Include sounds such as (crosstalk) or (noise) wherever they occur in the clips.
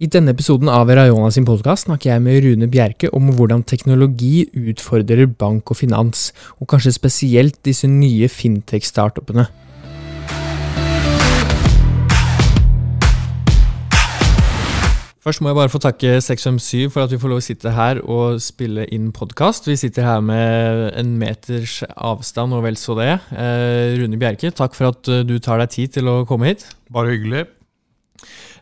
I denne episoden av Rayona sin podkast snakker jeg med Rune Bjerke om hvordan teknologi utfordrer bank og finans, og kanskje spesielt disse nye fintech-startupene. Først må jeg bare få takke 657 for at vi får lov å sitte her og spille inn podkast. Vi sitter her med en meters avstand og vel så det. Eh, Rune Bjerke, takk for at du tar deg tid til å komme hit. Bare hyggelig.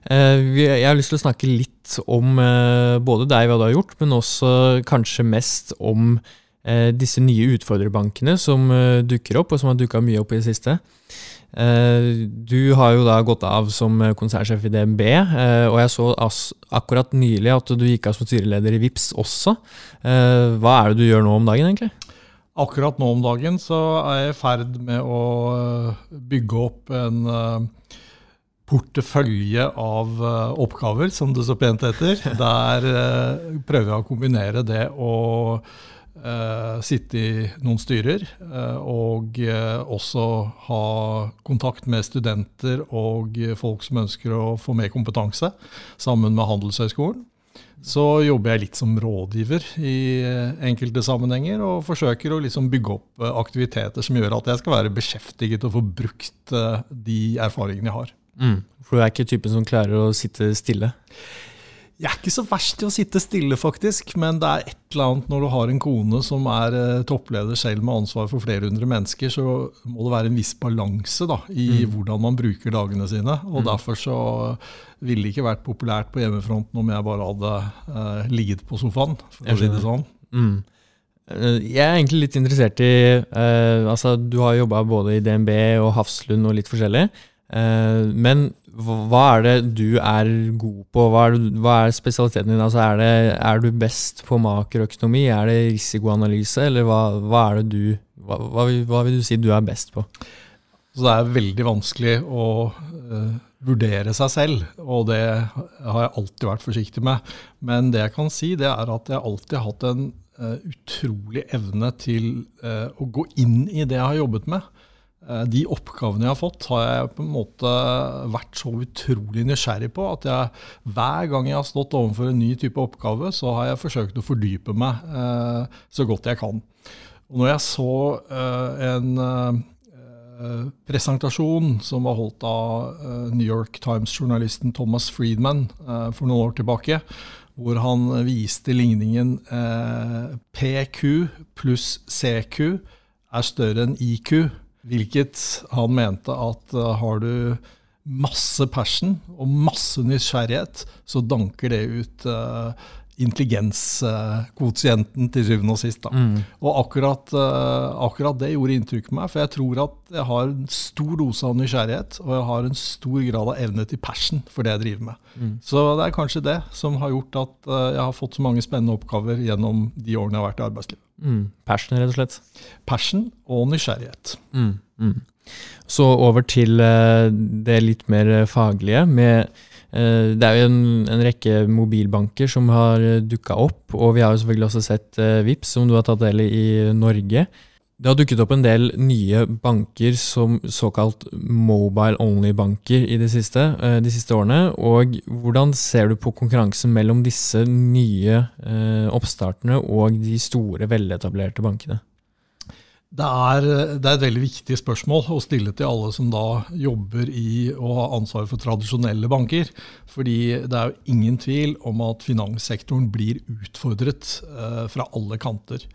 Eh, jeg har lyst til å snakke litt om eh, både deg, hva du har gjort, men også kanskje mest om eh, disse nye utfordrerbankene som dukker opp, og som har dukka mye opp i det siste. Du har jo da gått av som konsernsjef i DNB, og jeg så akkurat nylig at du gikk av som styreleder i VIPS også. Hva er det du gjør nå om dagen, egentlig? Akkurat nå om dagen så er jeg i ferd med å bygge opp en portefølje av uh, oppgaver, som det så pent heter. Der uh, prøver jeg å kombinere det å uh, sitte i noen styrer, og også ha kontakt med studenter og folk som ønsker å få mer kompetanse, sammen med Handelshøyskolen. Så jobber jeg litt som rådgiver i enkelte sammenhenger, og forsøker å liksom bygge opp aktiviteter som gjør at jeg skal være beskjeftiget og få brukt de erfaringene jeg har. Mm. For du er ikke typen som klarer å sitte stille? Jeg er ikke så verst i å sitte stille, faktisk. Men det er et eller annet når du har en kone som er eh, toppleder selv med ansvar for flere hundre mennesker, så må det være en viss balanse da, i mm. hvordan man bruker dagene sine. Og mm. derfor så ville det ikke vært populært på hjemmefronten om jeg bare hadde eh, ligget på sofaen, for å si det sånn. Mm. Eh, jeg er egentlig litt interessert i eh, altså Du har jobba både i DNB og Hafslund og litt forskjellig. Eh, men hva er det du er god på? Hva er, hva er spesialiteten din? Altså er, det, er, du best på makroøkonomi? Er det risikoanalyse, eller hva, hva er det du hva, hva, vil du si du er best på? Så det er veldig vanskelig å uh, vurdere seg selv, og det har jeg alltid vært forsiktig med. Men det jeg kan si, det er at jeg alltid har hatt en uh, utrolig evne til uh, å gå inn i det jeg har jobbet med. Eh, de oppgavene jeg har fått, har jeg på en måte vært så utrolig nysgjerrig på at jeg hver gang jeg har stått overfor en ny type oppgave, så har jeg forsøkt å fordype meg eh, så godt jeg kan. Og når jeg så eh, en eh, presentasjon som var holdt av eh, New York Times-journalisten Thomas Friedman eh, for noen år tilbake, hvor han viste ligningen PQ pluss CQ er større enn IQ Hvilket han mente at uh, har du masse passion og masse nysgjerrighet, så danker det ut uh, intelligenskvotienten til syvende og sist. Mm. Og akkurat, uh, akkurat, det gjorde inntrykk på meg, for jeg tror at jeg har en stor dose av nysgjerrighet, og jeg har en stor grad av evne til passion for det jeg driver med. Mm. Så det er kanskje det som har gjort at uh, jeg har fått så mange spennende oppgaver gjennom de årene jeg har vært i arbeidslivet. Mm. Passion, rett og slett? Passion og nysgjerrighet. Mm. mm. Så over til uh, det litt mer faglige. med Eh, det er jo en, en rekke mobilbanker som har eh, dukka opp, og vi har jo selvfølgelig også sett eh, VIPS, som du har tatt del i i Norge. Det har dukket opp en del nye banker som såkalt mobile only-banker i de siste, de siste, årene. og Hvordan ser du på konkurransen mellom disse nye oppstartene og de store, veletablerte bankene? Det er, det er, et veldig viktig spørsmål å stille til alle som da jobber i og har ansvar for tradisjonelle banker. Fordi det er jo ingen tvil om at finanssektoren blir utfordret eh, fra alle kanter.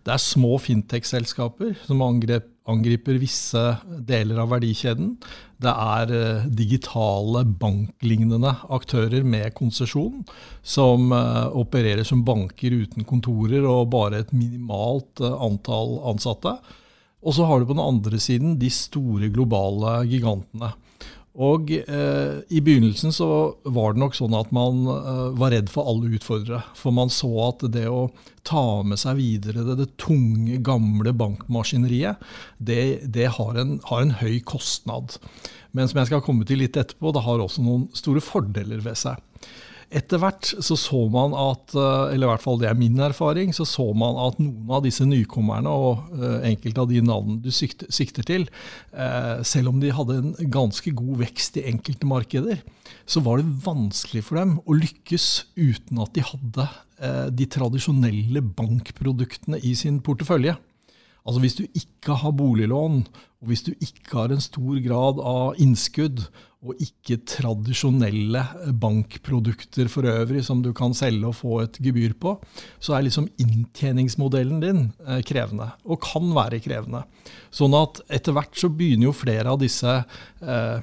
Det er små fintech-selskaper som angrep, angriper visse deler av verdikjeden. Det er eh, digitale banklignende aktører med konsesjon som eh, opererer som banker uten kontorer og bare et minimalt eh, antall ansatte. Og så har du på den andre siden de store globale gigantene. Og eh, I begynnelsen så var det nok sånn at man eh, var redd for alle utfordrere. For man så at det å ta med seg videre det, det tunge, gamle bankmaskineriet, det, det har, en, har, en, høy kostnad. Men som jeg skal komme til litt etterpå, det har også noen store fordeler ved seg. Etter hvert så så man at, eh, eller i hvert fall det er min erfaring, så så man at noen av disse nykommerne og uh, enkelte av de navnene du sikter, til, uh, selv om de hadde en ganske god vekst i enkelte markeder, så var det vanskelig for dem å lykkes uten at de hadde de tradisjonelle bankproduktene i sin portefølje. Altså Hvis du ikke har boliglån, og hvis du ikke har en stor grad av innskudd, og ikke tradisjonelle bankprodukter for øvrig som du kan selge og få et gebyr på, så er liksom inntjeningsmodellen din eh, krevende, og kan være krevende. Sånn at etter hvert så begynner jo flere av disse eh,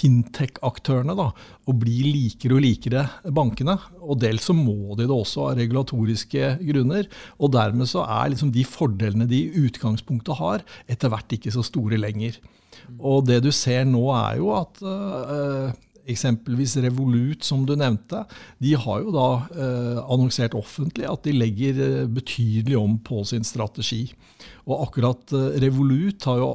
fintech-aktørene da, å bli likere og likere bankene. Og dels så må de det også av regulatoriske grunner. Og dermed så er liksom de fordelene de i utgangspunktet har, etter hvert ikke så store lenger. Og det du ser nå, er jo at øh, eksempelvis Revolut, som du nevnte, de har jo da eh, annonsert offentlig at de legger uh, betydelig om på sin strategi. Og akkurat Revolut har jo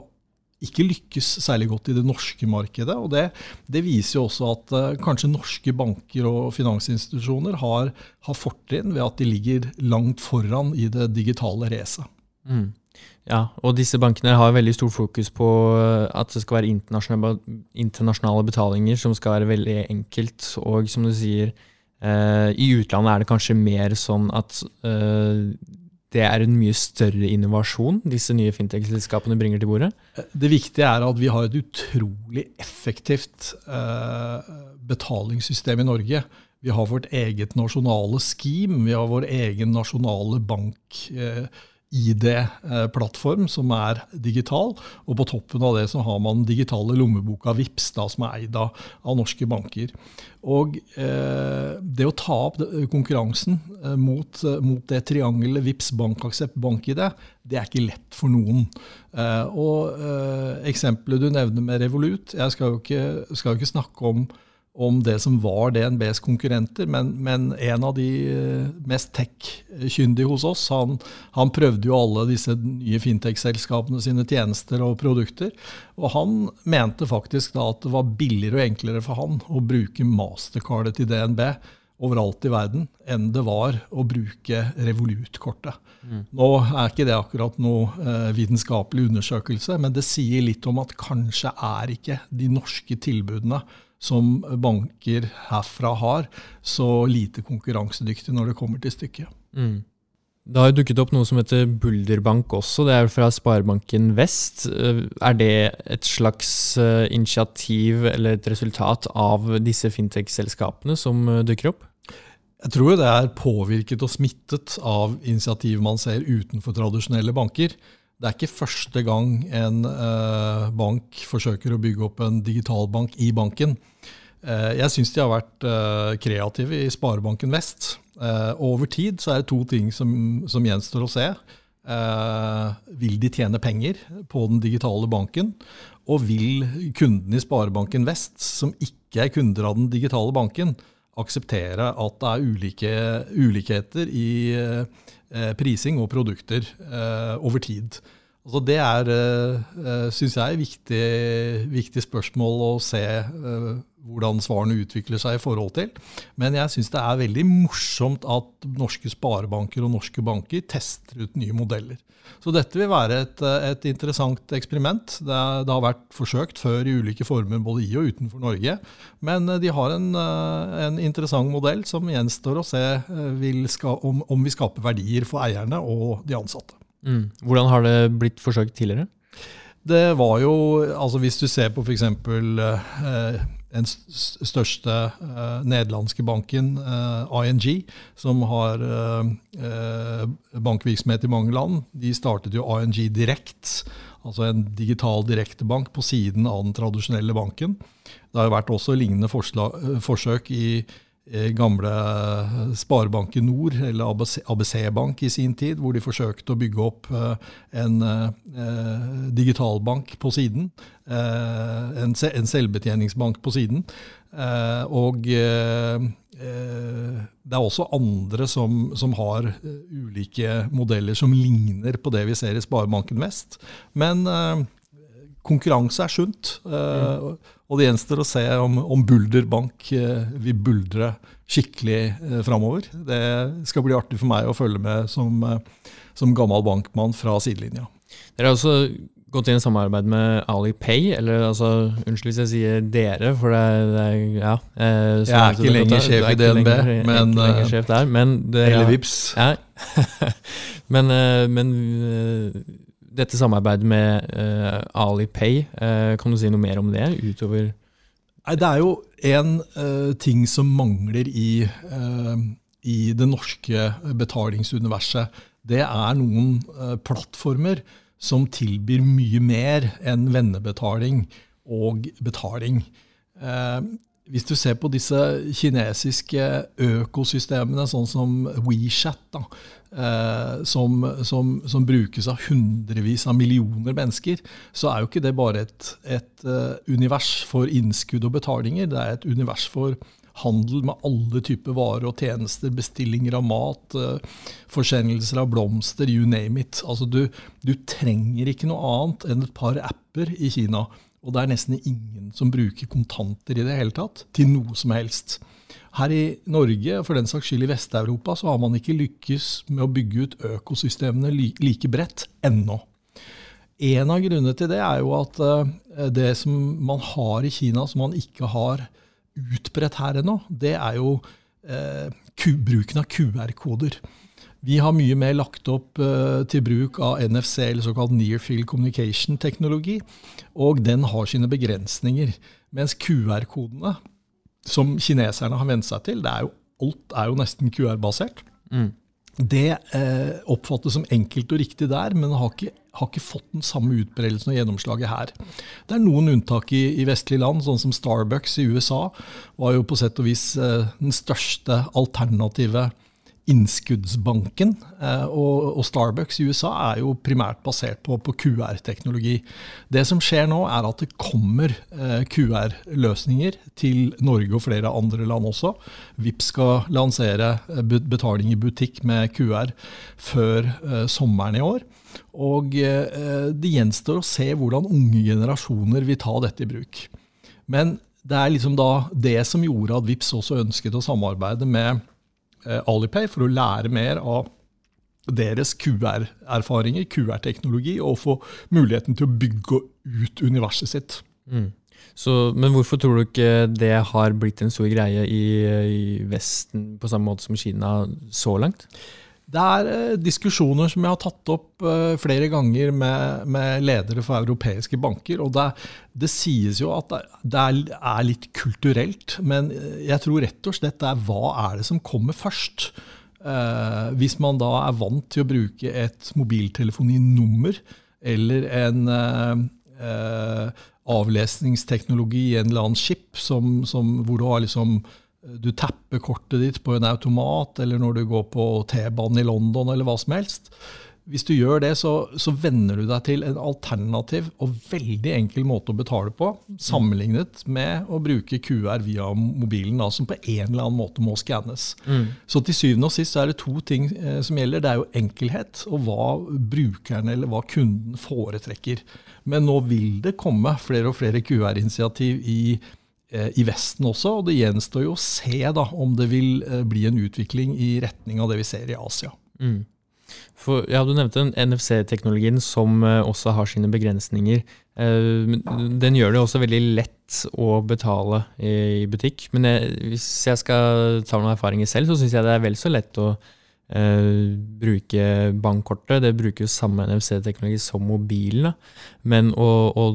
ikke lykkes særlig godt i det norske markedet. og Det, det viser jo også at uh, kanskje norske banker og finansinstitusjoner har, har fortrinn ved at de ligger langt foran i det digitale racet. Mm. Ja, og disse bankene har veldig stort fokus på eh, at det skal være internasjonale, internasjonale betalinger som skal være veldig enkelt. Og som du sier, uh, i utlandet er det kanskje mer sånn at uh, det er en mye større innovasjon disse nye fintech-selskapene bringer til bordet? Det viktige er at vi har et utrolig effektivt eh, betalingssystem i Norge. Vi har vårt eget nasjonale scheme, vi har vår egen nasjonale bank. Eh, ID-plattform som er digital. Og på toppen av det så har man den digitale lommeboka VIPS, da, som er eid av, norske banker. Og eh, det å ta opp konkurransen eh, mot, eh, mot, det triangelet VIPS, BankAksept, BankID, det er ikke lett for noen. Eh, og eh, eksempelet du nevner med Revolut, jeg skal jo ikke, skal jo ikke snakke om om det som var DNBs konkurrenter, men, men en av de eh, mest tech-kyndige hos oss, han, han, prøvde jo alle disse nye fintech-selskapene sine tjenester og produkter. Og han mente faktisk da at det var billigere og enklere for han å bruke mastercardet til DNB overalt i verden enn det var å bruke Revolut-kortet. Mm. Nå er ikke det akkurat noe eh, vitenskapelig undersøkelse, men det sier litt om at kanskje er ikke de norske tilbudene som banker herfra har, så lite konkurransedyktig når det kommer til stykket. Mm. Det har dukket opp noe som heter Bulderbank også. Det er fra Sparebanken Vest. Er det et slags eh, initiativ eller et resultat av disse fintech-selskapene som eh, dukker opp? Jeg tror det er påvirket og smittet av initiativ man ser utenfor tradisjonelle banker. Det er ikke første gang en eh, bank forsøker å bygge opp en digital bank i banken. Eh, jeg syns de har vært eh, kreative i Sparebanken Vest. Eh, over tid så er det to ting som, som gjenstår å se. Eh, vil de tjene penger på den digitale banken? Og vil kundene i Sparebanken Vest, som ikke er kunder av den digitale banken, akseptere at det er ulike, ulikheter i Eh, prising og produkter eh, over tid. Altså det er, uh, syns jeg, viktig, viktig, spørsmål å se hvordan svarene utvikler seg i forhold til. Men jeg syns det er veldig morsomt at norske sparebanker og norske banker tester ut nye modeller. Så dette vil være et, et interessant eksperiment. Det, det, har vært forsøkt før i ulike former både i og utenfor Norge. Men de har en, en interessant modell som gjenstår å se ska, om, om, vi skaper verdier for eierne og de ansatte. Mm. Hvordan har det blitt forsøkt tidligere? Det var jo, altså Hvis du ser på f.eks. Eh, den største eh, nederlandske banken, eh, ING, som har eh, eh, bankvirksomhet i mange land, de startet jo ING Direkt, altså en digital direktebank på siden av den tradisjonelle banken. Det har jo vært også lignende forslag, eh, forsøk i gamle Sparebanken Nord, eller ABC, ABC, Bank i sin tid, hvor de forsøkte å bygge opp en digitalbank på siden. Eh, en, en selvbetjeningsbank på siden. Eh, og eh, det er også andre som, som, har ulike modeller som ligner på det vi ser i Sparebanken Vest. Men konkurranse er sunt. Mm. Og det gjenstår å se om, om Bulder Bank eh, vil buldre skikkelig eh, framover. Det skal bli artig for meg å følge med som, eh, som gammel bankmann fra sidelinja. Dere har også gått inn i samarbeid med Alipay, eller altså, unnskyld hvis jeg sier dere, for det, det ja. Eh, jeg er ikke lenger sjef i DNB, men, ikke sjef der, men det, Eller Vips. Ja. (laughs) men, men dette samarbeidet med uh, Alipay, uh, kan du si noe mer om det utover Nei, Det er jo en uh, ting som mangler i, i, det norske betalingsuniverset. Det er noen plattformer som tilbyr mye mer enn vennebetaling og betaling. Hvis du ser på disse kinesiske økosystemene, sånn som WeChat, da, eh, som, som, som, brukes av hundrevis av millioner mennesker, så er jo ikke det bare et, et uh, univers for innskudd og betalinger. Det er et univers for handel med alle typer varer og tjenester, bestillinger av mat, uh, forsendelser av blomster, you name it. Altså du, du trenger ikke noe annet enn et par apper i Kina og det er nesten ingen som bruker kontanter i det hele tatt til noe som helst. Her i Norge, og for den saks skyld i Vest-Europa, så har man ikke lykkes med å bygge ut økosystemene like bredt ennå. En av grunnene til det er jo at eh, det som man har i Kina som man ikke har utbredt her ennå, det er jo eh, bruken av QR-koder. Vi har mye mer lagt opp uh, til bruk av NFC, eller såkalt Near Field Communication-teknologi. Og den har sine begrensninger. Mens QR-kodene, som kineserne har vent seg til, er jo, alt er jo nesten QR-basert. Mm. Det uh, oppfattes som enkelt og riktig der, men har ikke, har ikke fått den samme utbredelsen og gjennomslaget her. Det er noen unntak i, i, vestlige land, sånn som Starbucks i USA var jo på sett og vis uh, den største alternative innskuddsbanken. Eh, og, Starbucks i USA er jo primært basert på, på QR-teknologi. Det som skjer nå, er at det kommer eh, QR-løsninger til Norge og flere andre land også. Vips skal lansere eh, betaling i butikk med QR før sommeren i år. Og det gjenstår å se hvordan unge generasjoner vil ta dette i bruk. Men det er liksom da det som gjorde at Vips også ønsket å samarbeide med Alipay for å lære mer av deres QR-erfaringer, QR-teknologi, og få muligheten til å bygge ut universet sitt. Mm. Så, men hvorfor tror du ikke det har blitt en stor greie i, i Vesten på samme måte som Kina så langt? Det er eh, diskusjoner som jeg har tatt opp eh, flere ganger med, med ledere for europeiske banker. og det, det sies jo at det, er, litt kulturelt, men jeg tror rett og slett det er hva er det som kommer først? Eh, hvis man da er vant til å bruke et mobiltelefoninummer eller en eh, eh, avlesningsteknologi i en eller annen chip som, som, hvor du har liksom du tapper kortet ditt på en automat, eller når du går på T-banen i London, eller hva som helst. Hvis du gjør det, så, så venner du deg til en alternativ og veldig enkel måte å betale på, sammenlignet med å bruke QR via mobilen, da, som på en eller annen måte må skannes. Mm. Så til syvende og sist er det to ting eh, som gjelder. Det er jo enkelhet, og hva brukeren eller hva kunden foretrekker. Men nå vil det komme flere og flere QR-initiativ i Eh, i Vesten også. Og det gjenstår jo å se da, om det vil eh, bli en utvikling i retning av det vi ser i Asia. Mm. For, ja, Du nevnte NFC-teknologien som uh, også har sine begrensninger. Den gjør det også veldig lett å betale i butikk. Men jeg, hvis jeg skal ta noen erfaringer selv, så syns jeg det er vel så lett å uh, bruke bankkortet. Det bruker jo samme NFC-teknologi som mobilen. Men å, å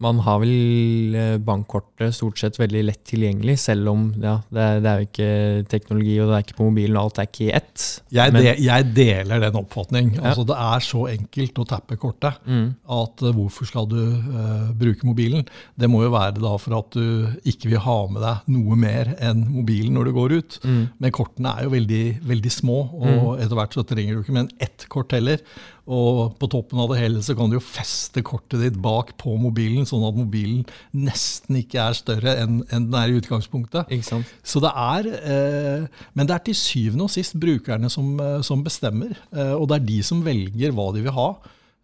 man har vel eh, bankkortet stort sett veldig lett tilgjengelig, selv om ja, det, er, det, er, jo ikke teknologi og det er ikke på mobilen, og alt er ikke i ett. Jeg, de, jeg deler den oppfatning. Ja. Altså, det er så enkelt å tappe kortet mm. at uh, hvorfor skal du uh, bruke mobilen? Det må jo være da for at du ikke vil ha med deg noe mer enn mobilen når du går ut. Mm. Men kortene er jo veldig, veldig små, og mm. etter hvert så trenger du ikke mer enn ett kort heller. Og på toppen av det hele så kan du jo feste kortet ditt bak på mobilen, sånn at mobilen nesten ikke er større enn, den er i utgangspunktet. Så det er, eh, Men det er til syvende og sist brukerne som, eh, som bestemmer. Eh, og det er de som velger hva de vil ha.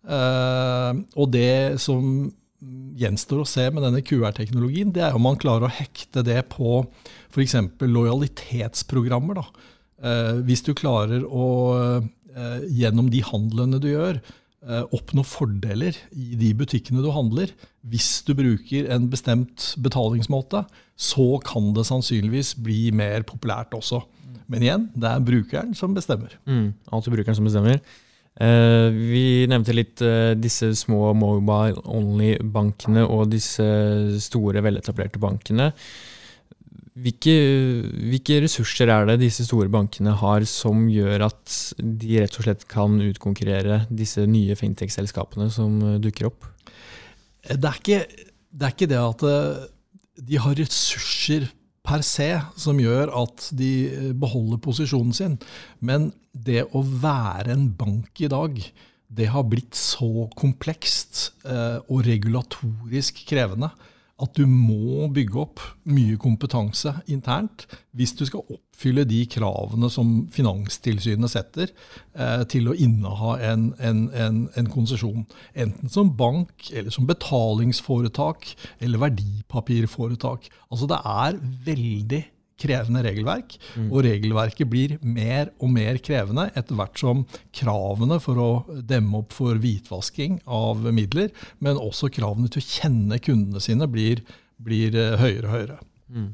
Eh, og det som gjenstår å se med denne QR-teknologien, det er om man klarer å hekte det på f.eks. lojalitetsprogrammer. Da. Eh, hvis du klarer å, gjennom de handlene du gjør, oppnå fordeler i de butikkene du handler, hvis du bruker en bestemt betalingsmåte, så kan det sannsynligvis bli mer populært også. Men igjen, det er brukeren som bestemmer. Mm, alltid brukeren som bestemmer. Uh, vi nevnte litt uh, disse små mobile only-bankene og disse store, veletablerte bankene. Hvilke, hvilke, ressurser er det disse store bankene har som gjør at de rett og slett kan utkonkurrere disse nye fintech-selskapene som uh, dukker opp? Det er, ikke, det er ikke det at de har ressurser per se som gjør at de eh, beholder posisjonen sin. Men det å være en bank i dag, det har blitt så komplekst eh, og regulatorisk krevende at du må bygge opp mye kompetanse internt hvis du skal oppfylle de kravene som Finanstilsynet setter eh, til å inneha en, en, en, en, konsesjon. Enten som bank, eller som betalingsforetak, eller verdipapirforetak. Altså det er veldig krevende regelverk. Mm. Og regelverket blir mer og mer krevende etter hvert som kravene for å demme opp for hvitvasking av midler, men også kravene til å kjenne kundene sine, blir, blir eh, høyere og høyere. Mm.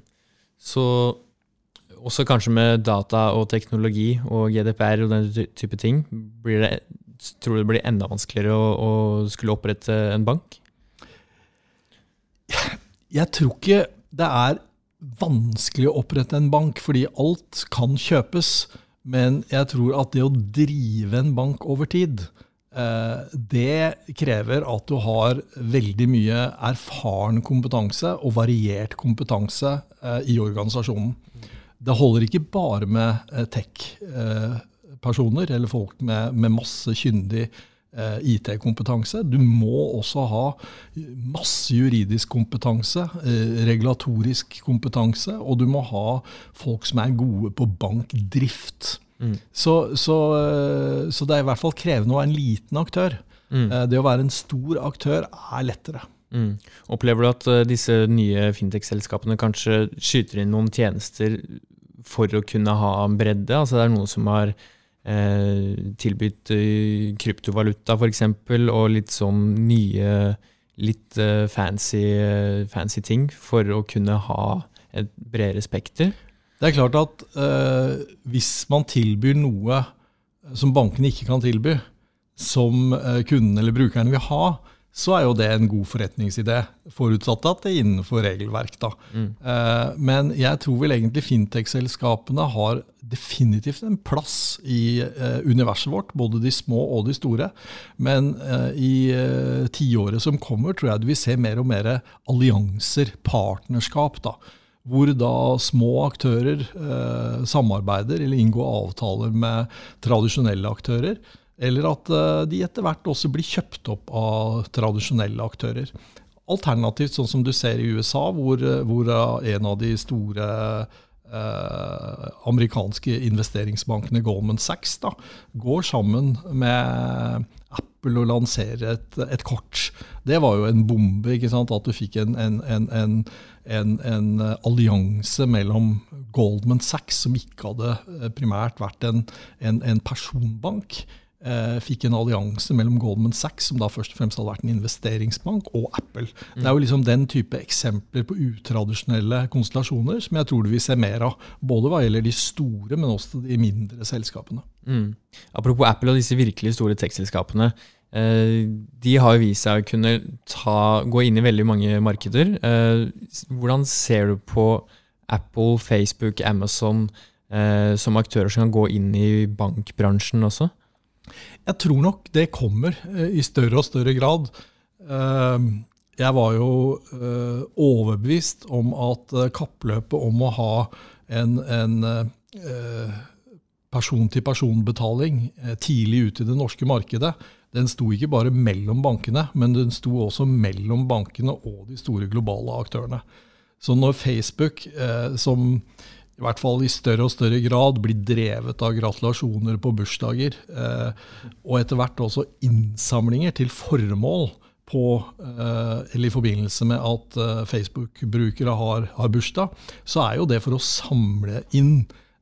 Så også kanskje med data og teknologi og GDPR og den type ting, blir det, tror du det blir enda vanskeligere å, å skulle opprette en bank? Jeg tror ikke det er vanskelig å opprette en bank, fordi alt kan kjøpes. Men jeg tror at det å drive en bank over tid, eh, det krever at du har veldig mye erfaren kompetanse og variert kompetanse eh, i organisasjonen. Det holder ikke bare med eh, tech-personer eller folk med, med masse kyndig Eh, IT-kompetanse. Du må også ha masse juridisk kompetanse, eh, regulatorisk kompetanse, og du må ha folk som er gode på bankdrift. Mm. Så, så, eh, så, det er i hvert fall krevende å være en liten aktør. Mm. Det å være en stor aktør er lettere. Mm. Opplever du at disse nye fintech-selskapene kanskje skyter inn noen tjenester for å kunne ha bredde? Altså det er noen som har eh, tilbudt eh, kryptovaluta f.eks., og litt sånn nye, litt eh, fancy, eh, fancy, ting for å kunne ha et bredere spekter? Det er klart at eh, hvis man tilbyr noe som bankene ikke kan tilby, som eh, kunden eller brukeren vil ha, så er jo det en god forretningsidé, forutsatt at det er innenfor regelverk. da. Mm. Eh, men jeg tror vel egentlig fintech-selskapene har definitivt en plass i eh, universet vårt, både de små og de store. Men eh, i eh, tiåret som kommer, tror jeg du vil se mer og mer allianser, partnerskap. da hvor da små aktører eh, samarbeider eller inngår avtaler med tradisjonelle aktører. Eller at eh, de etter hvert også blir kjøpt opp av tradisjonelle aktører. Alternativt sånn som du ser i USA, hvor, eh, hvor en av de store eh, amerikanske investeringsbankene, Goldman Sachs, da, går sammen med Apple og lanserer et, et, kort. Det var jo en bombe, ikke sant? at du fikk en, en, en, en allianse mellom Goldman Sachs, som ikke hadde primært vært en, personbank, eh, fikk en allianse mellom Goldman Sachs, som da først og fremst hadde vært en investeringsbank, og Apple. Det er jo liksom den type eksempler på utradisjonelle konstellasjoner som jeg tror du vil se mer av. Både hva gjelder de store, men også de mindre selskapene. Mm. Apropos Apple og disse virkelig store tech-selskapene. Eh, de har jo vist seg å kunne ta, gå inn i veldig mange markeder. Eh, hvordan ser du på Apple, Facebook, Amazon eh, som aktører som kan gå inn i bankbransjen også? Jeg tror nok det kommer eh, i større og større grad. Ehm, jeg var jo eh, overbevist om at eh, kappløpet om å ha en, en person-til-person-betaling tidlig ute i det norske markedet, den sto ikke bare mellom bankene, men den sto også mellom bankene og de store globale aktørene. Så når Facebook, som i hvert fall i større og større grad blir drevet av gratulasjoner på bursdager, eh, og etter hvert også innsamlinger til formål på, eller i forbindelse med at Facebook-brukere har, har, bursdag, så er jo det for å samle inn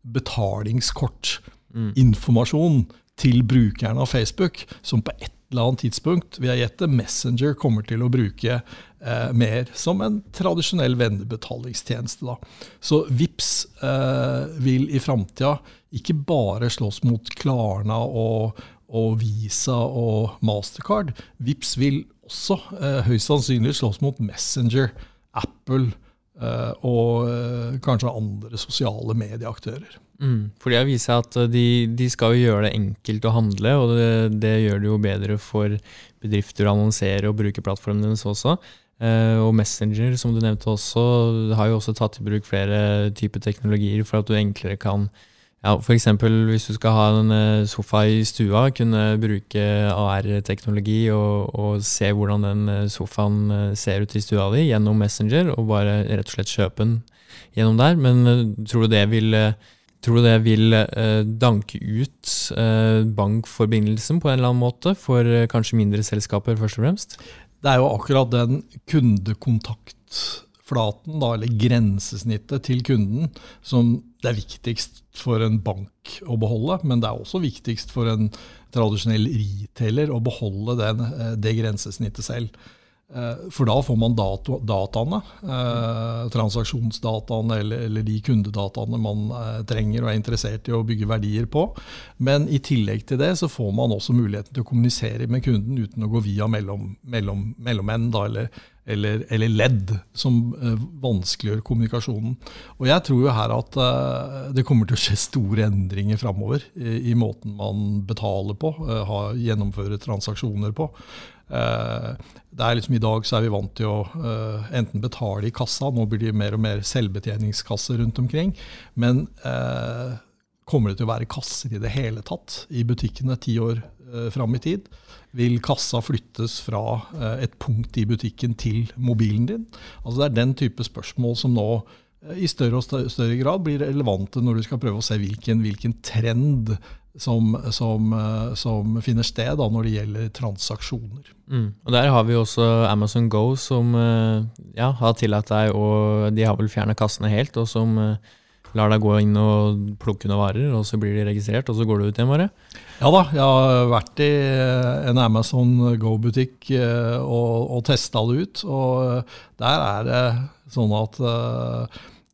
betalingskortinformasjon mm. til brukerne av Facebook, som på et eller annet tidspunkt vil jeg gjette, Messenger kommer til å bruke eh, mer som en tradisjonell vennebetalingstjeneste. Da. Så VIPS eh, vil i framtida ikke bare slåss mot Klarna og, og, Visa og Mastercard. VIPS vil også eh, høyst sannsynlig slåss mot Messenger, Apple eh, og eh, kanskje andre sosiale medieaktører. Mm, for det viser at eh, de, de, skal jo gjøre det enkelt å handle, og det, det, gjør det jo bedre for bedrifter å annonsere og bruke plattformen deres også. Uh, og Messenger, som du nevnte også, har jo også tatt i bruk flere typer teknologier for at du enklere kan ja, F.eks. hvis du skal ha en eh, sofa i stua, kunne bruke AR-teknologi og, og, se hvordan den sofaen ser ut i stua di gjennom Messenger, og bare rett og slett kjøpe den gjennom der. Men tror du det vil Tror du det vil eh, danke ut eh, bankforbindelsen på en eller annen måte for eh, kanskje mindre selskaper, først og fremst? Det er jo akkurat den kundekontaktflaten, da, eller grensesnittet til kunden, som det er viktigst for en bank å beholde. Men det er også viktigst for en tradisjonell retailer å beholde den, eh, det grensesnittet selv. Eh, for da får man dato, dataene, eh, transaksjonsdataene eller, eller, de kundedataene man eh, trenger og er interessert i å bygge verdier på. Men i tillegg til det så får man også muligheten til å kommunisere med kunden uten å gå via mellom, mellom, eller, eller, eller, ledd, som vanskeliggjør kommunikasjonen. Og Jeg tror jo her at det kommer til å skje store endringer framover i, i, måten man betaler på, gjennomfører transaksjoner på. Eh, det er liksom I dag så er vi vant til å uh, enten betale i kassa, nå blir det mer og mer selvbetjeningskasser rundt omkring. Men uh, kommer det til å være kasser i det hele tatt i butikkene ti år uh, fram i tid? Vil kassa flyttes fra uh, et punkt i butikken til mobilen din? Altså Det er den type spørsmål som nå i større og større grad blir relevante når du skal prøve å se hvilken, hvilken trend som, som, eh, som, finner sted da, når det gjelder transaksjoner. Mm. Og Der har vi også Amazon Go, som eh, ja, har tillatt deg og De har vel fjerna kassene helt, og som eh, lar deg gå inn og plukke noen varer, og så blir de registrert, og så går du ut igjen bare? Ja da, jeg har vært i en Amazon Go-butikk og, og testa det ut. Og der er det sånn at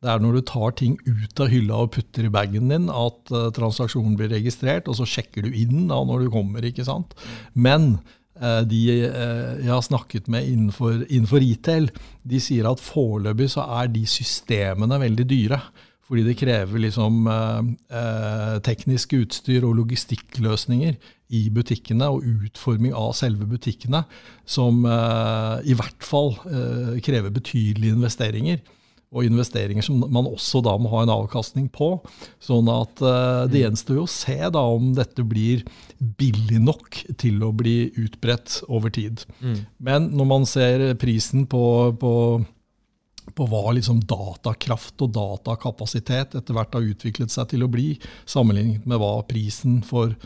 det er når du tar ting ut av hylla og putter i bagen din, at uh, transaksjonen blir registrert, og så sjekker du inn da når du kommer. ikke sant? Men uh, de uh, jeg har snakket med innenfor, innenfor retail, de sier at foreløpig så er de systemene veldig dyre. Fordi det krever liksom teknisk utstyr og logistikkløsninger i butikkene og utforming av selve butikkene, som i hvert fall krever betydelige investeringer og investeringer som man også da må ha en avkastning på. Sånn at det mm. gjenstår jo å se da om dette blir billig nok til å bli utbredt over tid. Mm. Men når man ser prisen på, på, på hva liksom datakraft og datakapasitet etter hvert har utviklet seg til å bli, sammenlignet med hva prisen for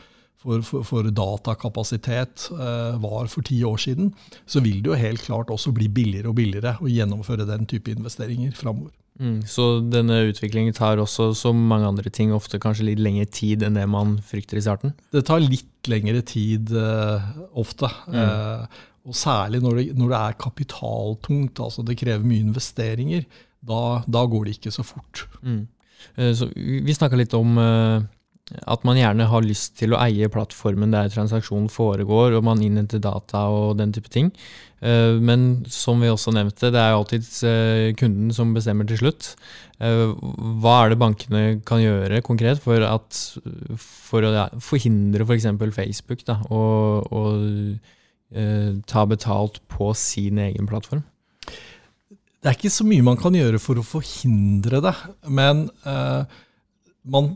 for, for, for datakapasitet eh, var for ti år siden, så vil det jo helt klart også bli billigere og billigere å gjennomføre den type investeringer framover. Mm, så denne utviklingen tar også, som mange andre ting, ofte kanskje litt lengre tid enn det man frykter i starten? Det tar litt lengre tid eh, ofte. Mm. Eh, og særlig når det, når det, er kapitaltungt, altså det krever mye investeringer. Da, da går det ikke så fort. Mm. Eh, så vi snakka litt om eh, at man gjerne har lyst til å eie plattformen der transaksjonen foregår, og man innhenter data og den type ting. Eh, men som vi også nevnte, det er jo alltid eh, kunden som bestemmer til slutt. Eh, hva er det bankene kan gjøre konkret for, at, for å forhindre f.eks. For Facebook da, å, å ta betalt på sin egen plattform? Det er ikke så mye man kan gjøre for å forhindre det, men uh, man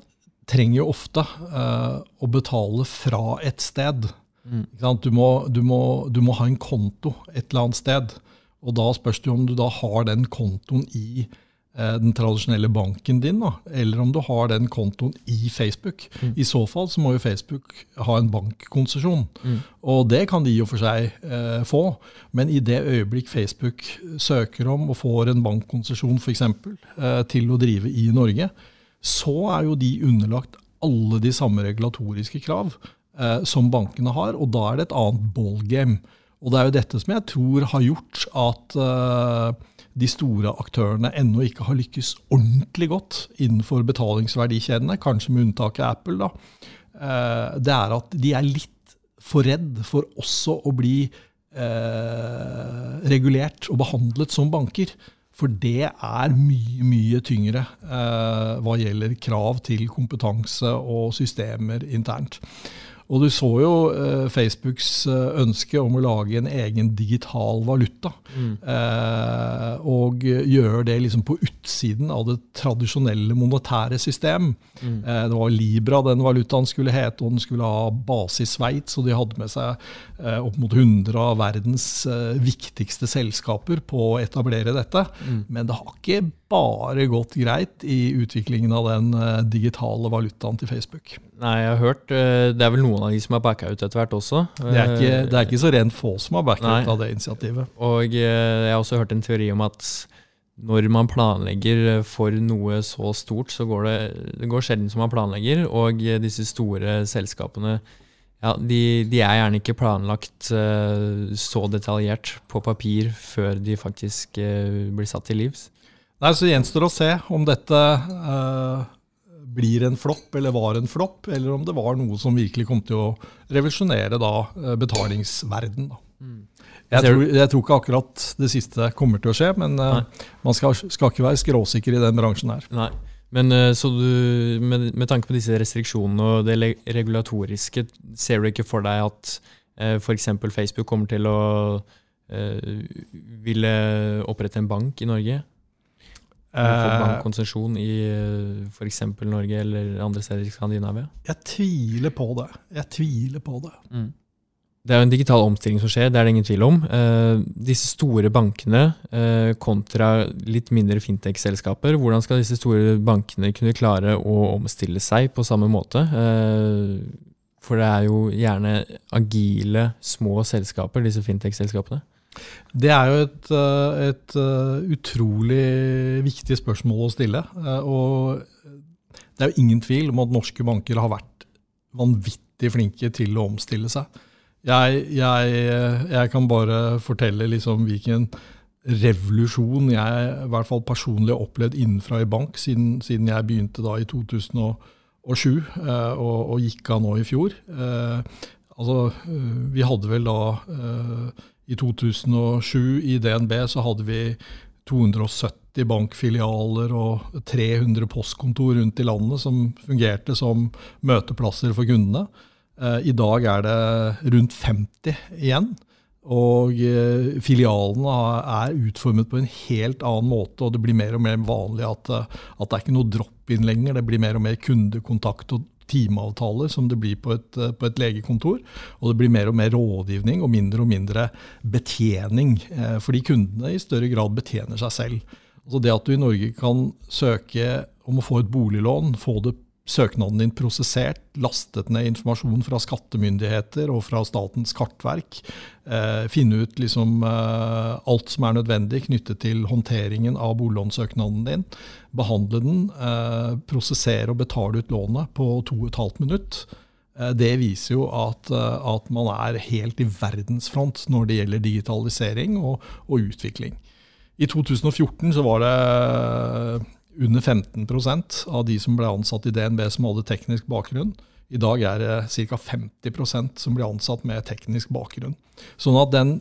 trenger jo ofte uh, å betale fra et sted. Mm. Du, må, du, må, du, må, ha en konto et eller annet sted. Og da spørs det om du da har den kontoen i uh, den tradisjonelle banken din, da, eller om du har den kontoen i Facebook. Mm. I så fall så må jo Facebook ha en bankkonsesjon. Mm. Og det kan de og for seg uh, få, men i det øyeblikk Facebook søker om og får en bankkonsesjon f.eks. Eh, til å drive i Norge, så er jo de underlagt alle de samme regulatoriske krav eh, som bankene har, og da er det et annet ballgame. Og det er jo dette som jeg tror har gjort at eh, de store aktørene ennå ikke har lykkes ordentlig godt innenfor betalingsverdikjedene, kanskje med unntak av Apple. da. Eh, det er at de er litt for redd for også å bli eh, regulert og behandlet som banker. For det er mye, mye tyngre eh, hva gjelder krav til kompetanse og systemer internt. Og du så jo eh, Facebooks eh, ønske om å lage en egen digital valuta. Mm. Eh, og gjøre det liksom på utsiden av det tradisjonelle monetære system. Mm. Eh, det var Libra den valutaen skulle hete, og den skulle ha base i Sveits. Og de hadde med seg eh, opp mot 100 av verdens eh, viktigste selskaper på å etablere dette. Mm. Men det har ikke bare gått greit i utviklingen av den eh, digitale valutaen til Facebook. Nei, jeg har hørt eh, Det er vel noen av de som har backa ut etter hvert også. Det er ikke, det er ikke så rent få som har backa ut av det initiativet. Og eh, jeg har også hørt en teori om at når man planlegger for noe så stort, så går det, det går sjelden som man planlegger. Og eh, disse store selskapene ja, de, de er gjerne ikke planlagt eh, så detaljert på papir før de faktisk eh, blir satt til livs. Nei, Så gjenstår å se om dette eh, blir en flopp eller var en flopp, eller om det var noe som virkelig kom til å revolusjonere da, eh, betalingsverden. Da. Jeg, tror, jeg tror ikke akkurat det siste kommer til å skje, men eh, man skal, skal ikke være skråsikker i den bransjen her. Nei. Men eh, så du, med, med tanke på disse restriksjonene og det regulatoriske, ser du ikke for deg at eh, f.eks. Facebook kommer til å eh, ville opprette en bank i Norge? Eller få Eh, i eh, f.eks. Norge eller andre steder i Skandinavia? jeg tviler på det. Jeg tviler på det. Det er jo en digital omstilling som skjer, det er det ingen tvil om. Eh, disse store bankene eh, kontra litt mindre fintech-selskaper, hvordan skal disse store bankene kunne klare å omstille seg på samme måte? Eh, for det er jo gjerne agile, små selskaper, disse fintech-selskapene. Det er jo et, eh, et eh, utrolig viktig spørsmål å stille. eh, Og det er jo ingen tvil om at norske banker har vært vanvittig flinke til å omstille seg. Jeg, jeg, jeg kan bare fortelle liksom hvilken revolusjon jeg i hvert fall personlig har opplevd innenfra i bank siden, siden jeg begynte da i 2007 eh, og, og gikk av nå i fjor. Altså, vi hadde vel da i 2007 i DNB så hadde vi 270 bankfilialer og 300 postkontor rundt i landet som fungerte som møteplasser for kundene. Eh, I dag er det rundt 50 igjen. Og eh, filialene er utformet på en helt annen måte, og det blir mer og mer vanlig at, eh, at det er ikke noe drop-in lenger. Det blir mer og mer kundekontakt og timeavtaler som det blir på et, eh, på et legekontor. Og det blir mer og mer rådgivning og mindre og mindre betjening, eh, fordi kundene i større grad betjener seg selv. Altså det at du i Norge kan søke om å få et boliglån, få det søknaden din prosessert, lastet ned informasjon fra skattemyndigheter og fra Statens kartverk, eh, finne ut liksom, eh, alt som er nødvendig knyttet til håndteringen av boliglånsøknaden din, behandle den, eh, prosessere og betale ut lånet på to og et halvt minutt. Eh, Det viser jo at, eh, at man er helt i verdensfront når det gjelder digitalisering og, og utvikling. I 2014 så var det under 15% av de som ble ansatt i DNB som hadde teknisk bakgrunn. I dag er det ca. 50% som blir ansatt med teknisk bakgrunn. Sånn at den,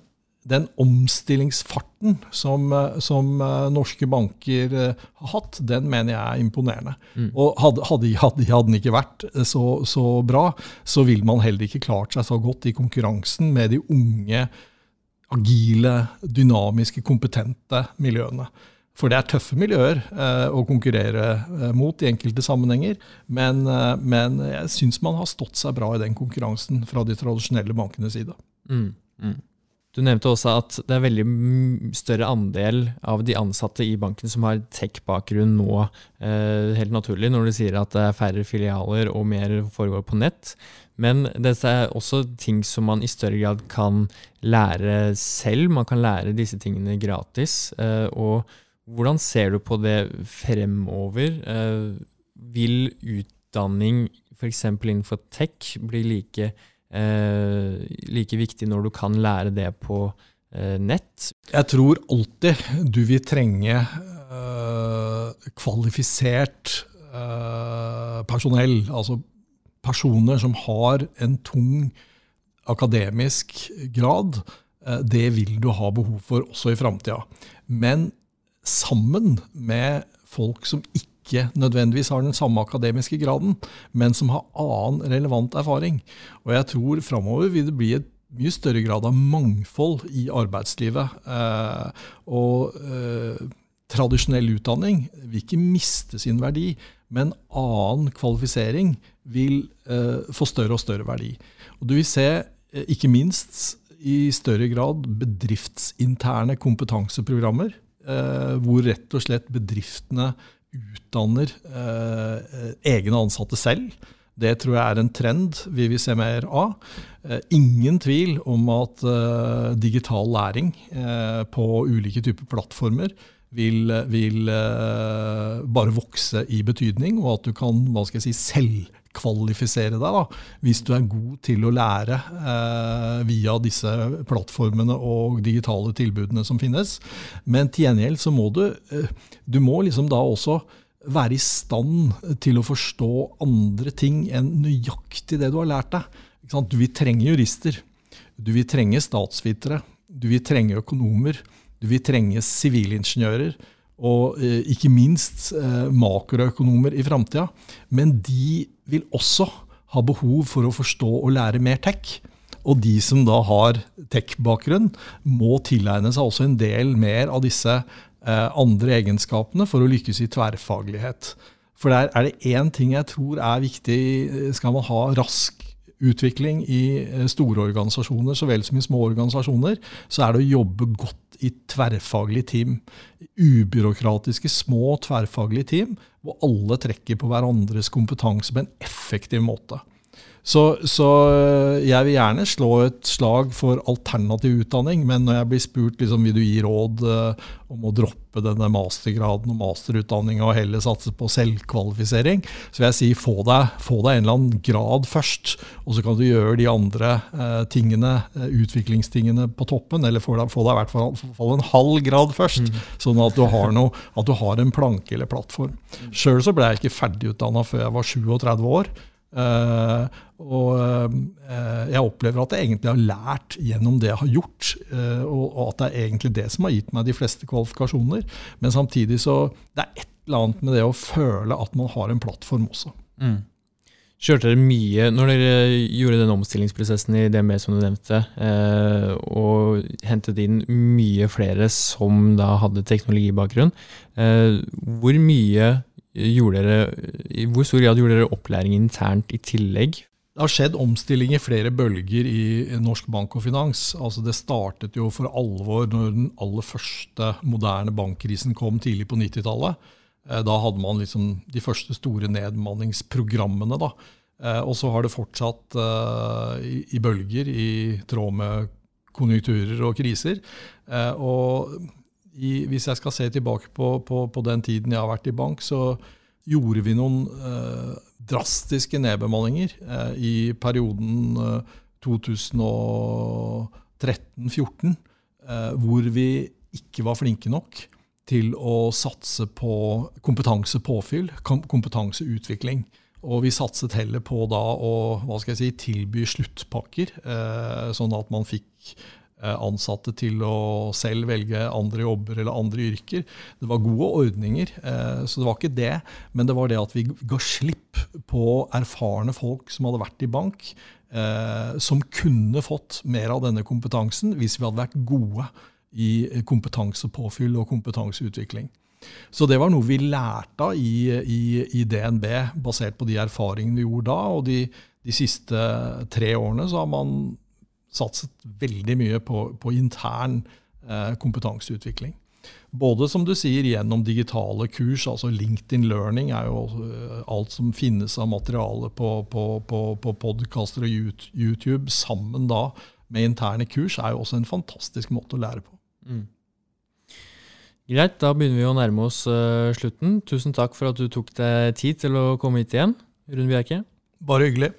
den omstillingsfarten som, eh, som eh, norske banker eh, har hatt, den mener jeg er imponerende. Og hadde, hadde, hadde, hadde den ikke vært så, så bra, så ville man heller ikke klart seg så godt i konkurransen med de unge, agile, dynamiske, kompetente miljøene. For det er tøffe miljøer eh, å konkurrere eh, mot i enkelte sammenhenger. Men, eh, men jeg syns man har stått seg bra i den konkurransen fra de tradisjonelle bankenes side. Mm, mm. Du nevnte også at det er veldig større andel av de ansatte i banken som har tech-bakgrunn nå, eh, helt naturlig, når du sier at det er færre filialer og mer foregår på nett. Men dette er også ting som man i større grad kan lære selv. Man kan lære disse tingene gratis. Eh, og hvordan ser du på det fremover? Eh, vil utdanning f.eks. innenfor tech bli like Eh, like viktig når du kan lære det på eh, nett? Jeg tror alltid du vil trenge kvalifisert personell. Altså personer som har en tung akademisk grad. det vil du ha behov for også i framtida. Men sammen med folk som ikke nødvendigvis har den samme akademiske graden, men som har annen relevant erfaring. Og jeg tror framover vil det bli et mye større grad av mangfold i arbeidslivet. Eh, og eh, tradisjonell utdanning vil ikke miste sin verdi, men annen kvalifisering vil eh, få større og større verdi. Og du vil se, eh, ikke minst i større grad, bedriftsinterne kompetanseprogrammer, hvor rett og slett bedriftene utdanner eh, egne ansatte selv. Det tror jeg er en trend vi vil se mer av. Eh, ingen tvil om at eh, digital læring eh, på ulike typer plattformer vil, vil eh, bare vokse i betydning, og at du kan hva skal jeg si, selvkvalifisere deg da, hvis du er god til å lære eh, via disse plattformene og digitale tilbudene som finnes. Men til gjengjeld så må du, eh, du må liksom da også være i stand til å forstå andre ting enn nøyaktig det du har lært deg. Du vil trenge jurister. Du vil trenge statsvitere. Du vil trenge økonomer. Du vil trenge sivilingeniører. Og eh, ikke minst eh, makroøkonomer i framtida. Men de vil også ha behov for å forstå og lære mer tech. Og de som da har tech-bakgrunn, må tilegne seg også en del mer av disse Eh, andre egenskapene for å lykkes i tverrfaglighet. For der er det én ting jeg tror er viktig. Skal man ha rask utvikling i eh, store organisasjoner så vel som i små organisasjoner, så er det å jobbe godt i tverrfaglige team. Ubyråkratiske, små tverrfaglige team hvor alle trekker på hverandres kompetanse på en effektiv måte. Så, så, eh, jeg vil gjerne slå et slag for alternativ utdanning, men når jeg blir spurt liksom, vil du gi råd uh, om å droppe denne mastergraden og masterutdanninga og heller satse på selvkvalifisering, så vil jeg si få deg, få deg en eller annen grad først, og så kan du gjøre de andre uh, tingene, utviklingstingene på toppen, eller få deg, få deg i hvert fall, en halv grad først, mm. sånn at du, noe, at du, har en planke eller plattform. Sjøl ble jeg ikke ferdigutdanna før jeg var 37 år. Uh, og uh, jeg opplever at jeg egentlig har lært gjennom det jeg har gjort, uh, og, og, at det er egentlig det som har gitt meg de fleste kvalifikasjoner. Men samtidig så det er et eller annet med det å føle at man har en plattform også. Mm. Kjørte dere mye når dere gjorde den omstillingsprosessen i DNB som du nevnte, og hentet inn mye flere som da hadde teknologibakgrunn? hvor mye dere, I hvor stor grad gjorde dere opplæring internt i tillegg? Det har skjedd omstilling i flere bølger i norsk bank og finans. Altså det startet jo for alvor når den aller første moderne bankkrisen kom tidlig på 90-tallet. Eh, da hadde man liksom de første store nedmanningsprogrammene. Da. Eh, og så har det fortsatt eh, i bølger i tråd med konjunkturer og kriser. Og i, hvis jeg skal se tilbake på, på, på, den tiden jeg har vært i bank, så gjorde vi noen eh, drastiske nedbemanninger eh, i perioden eh, 2013-2014, eh, hvor vi ikke var flinke nok til å satse på kompetansepåfyll, kompetanseutvikling. Og vi satset heller på da å hva skal jeg si, tilby sluttpakker, eh, sånn at man fikk ansatte til å selv velge andre jobber eller andre yrker. Det var gode ordninger, eh, så det var ikke det. Men det var det at vi ga slipp på erfarne folk som hadde vært i bank, eh, som kunne fått mer av denne kompetansen hvis vi hadde vært gode i kompetansepåfyll og kompetanseutvikling. Så det var noe vi lærte av i, i, i, DNB, basert på de erfaringene vi gjorde da. Og de, de siste tre årene så har man satset veldig mye på, på intern eh, kompetanseutvikling. Både som du sier gjennom digitale kurs, altså LinkedIn Learning er jo eh, alt som finnes av materiale på, på, på, på podkaster og YouTube, sammen da med interne kurs, er jo også en fantastisk måte å lære på. Mm. Greit, da begynner vi å nærme oss uh, slutten. Tusen takk for at du tok deg tid til å komme hit igjen, Rune Bjerke. Bare hyggelig.